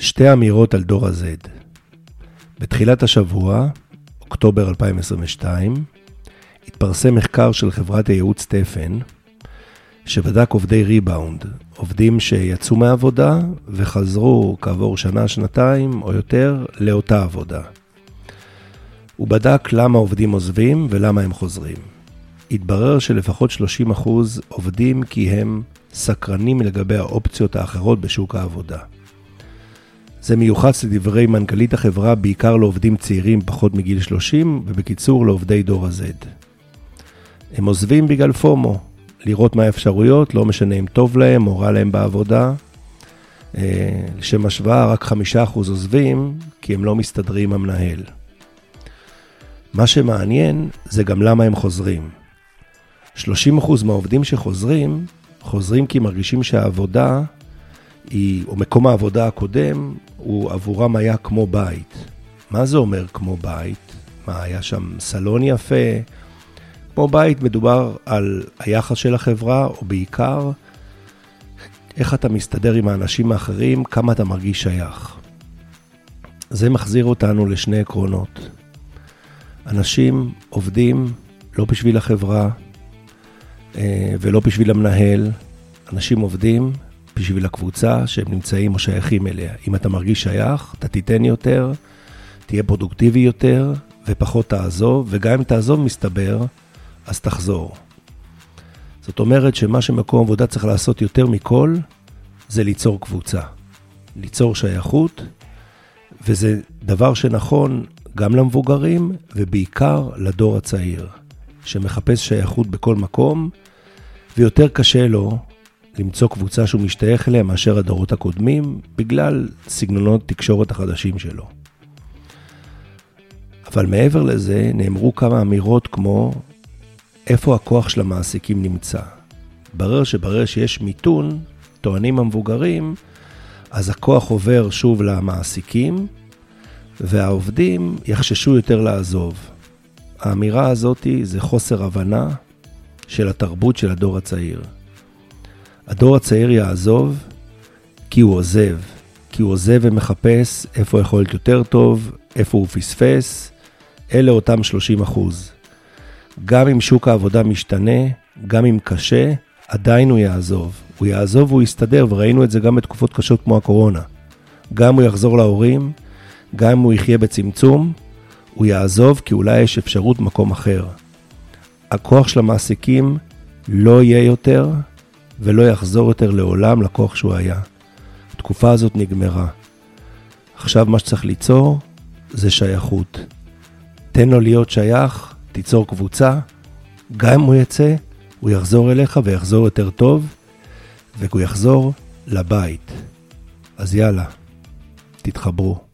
שתי אמירות על דור ה-Z. בתחילת השבוע, אוקטובר 2022, התפרסם מחקר של חברת הייעוץ סטפן, שבדק עובדי ריבאונד, עובדים שיצאו מהעבודה וחזרו כעבור שנה, שנתיים או יותר לאותה עבודה. הוא בדק למה עובדים עוזבים ולמה הם חוזרים. התברר שלפחות 30% עובדים כי הם סקרנים לגבי האופציות האחרות בשוק העבודה. זה מיוחס לדברי מנכ"לית החברה בעיקר לעובדים צעירים פחות מגיל 30, ובקיצור לעובדי דור ה-Z. הם עוזבים בגלל פומו, לראות מה האפשרויות, לא משנה אם טוב להם או רע להם בעבודה. אה, לשם השוואה, רק חמישה אחוז עוזבים, כי הם לא מסתדרים עם המנהל. מה שמעניין זה גם למה הם חוזרים. 30% מהעובדים שחוזרים, חוזרים כי מרגישים שהעבודה היא, או מקום העבודה הקודם, הוא עבורם היה כמו בית. מה זה אומר כמו בית? מה, היה שם סלון יפה? כמו בית מדובר על היחס של החברה, או בעיקר, איך אתה מסתדר עם האנשים האחרים, כמה אתה מרגיש שייך. זה מחזיר אותנו לשני עקרונות. אנשים עובדים לא בשביל החברה אה, ולא בשביל המנהל, אנשים עובדים בשביל הקבוצה שהם נמצאים או שייכים אליה. אם אתה מרגיש שייך, אתה תיתן יותר, תהיה פרודוקטיבי יותר ופחות תעזוב, וגם אם תעזוב מסתבר, אז תחזור. זאת אומרת שמה שמקום עבודה צריך לעשות יותר מכל, זה ליצור קבוצה. ליצור שייכות, וזה דבר שנכון גם למבוגרים ובעיקר לדור הצעיר, שמחפש שייכות בכל מקום, ויותר קשה לו למצוא קבוצה שהוא משתייך אליה מאשר הדורות הקודמים, בגלל סגנונות תקשורת החדשים שלו. אבל מעבר לזה, נאמרו כמה אמירות כמו, איפה הכוח של המעסיקים נמצא? ברר שברגע שיש מיתון, טוענים המבוגרים, אז הכוח עובר שוב למעסיקים, והעובדים יחששו יותר לעזוב. האמירה הזאת זה חוסר הבנה של התרבות של הדור הצעיר. הדור הצעיר יעזוב כי הוא עוזב, כי הוא עוזב ומחפש איפה יכול להיות יותר טוב, איפה הוא פספס, אלה אותם 30 אחוז. גם אם שוק העבודה משתנה, גם אם קשה, עדיין הוא יעזוב. הוא יעזוב והוא יסתדר, וראינו את זה גם בתקופות קשות כמו הקורונה. גם הוא יחזור להורים, גם אם הוא יחיה בצמצום, הוא יעזוב כי אולי יש אפשרות מקום אחר. הכוח של המעסיקים לא יהיה יותר ולא יחזור יותר לעולם לכוח שהוא היה. התקופה הזאת נגמרה. עכשיו מה שצריך ליצור זה שייכות. תן לו להיות שייך, תיצור קבוצה, גם אם הוא יצא, הוא יחזור אליך ויחזור יותר טוב, והוא יחזור לבית. אז יאללה, תתחברו.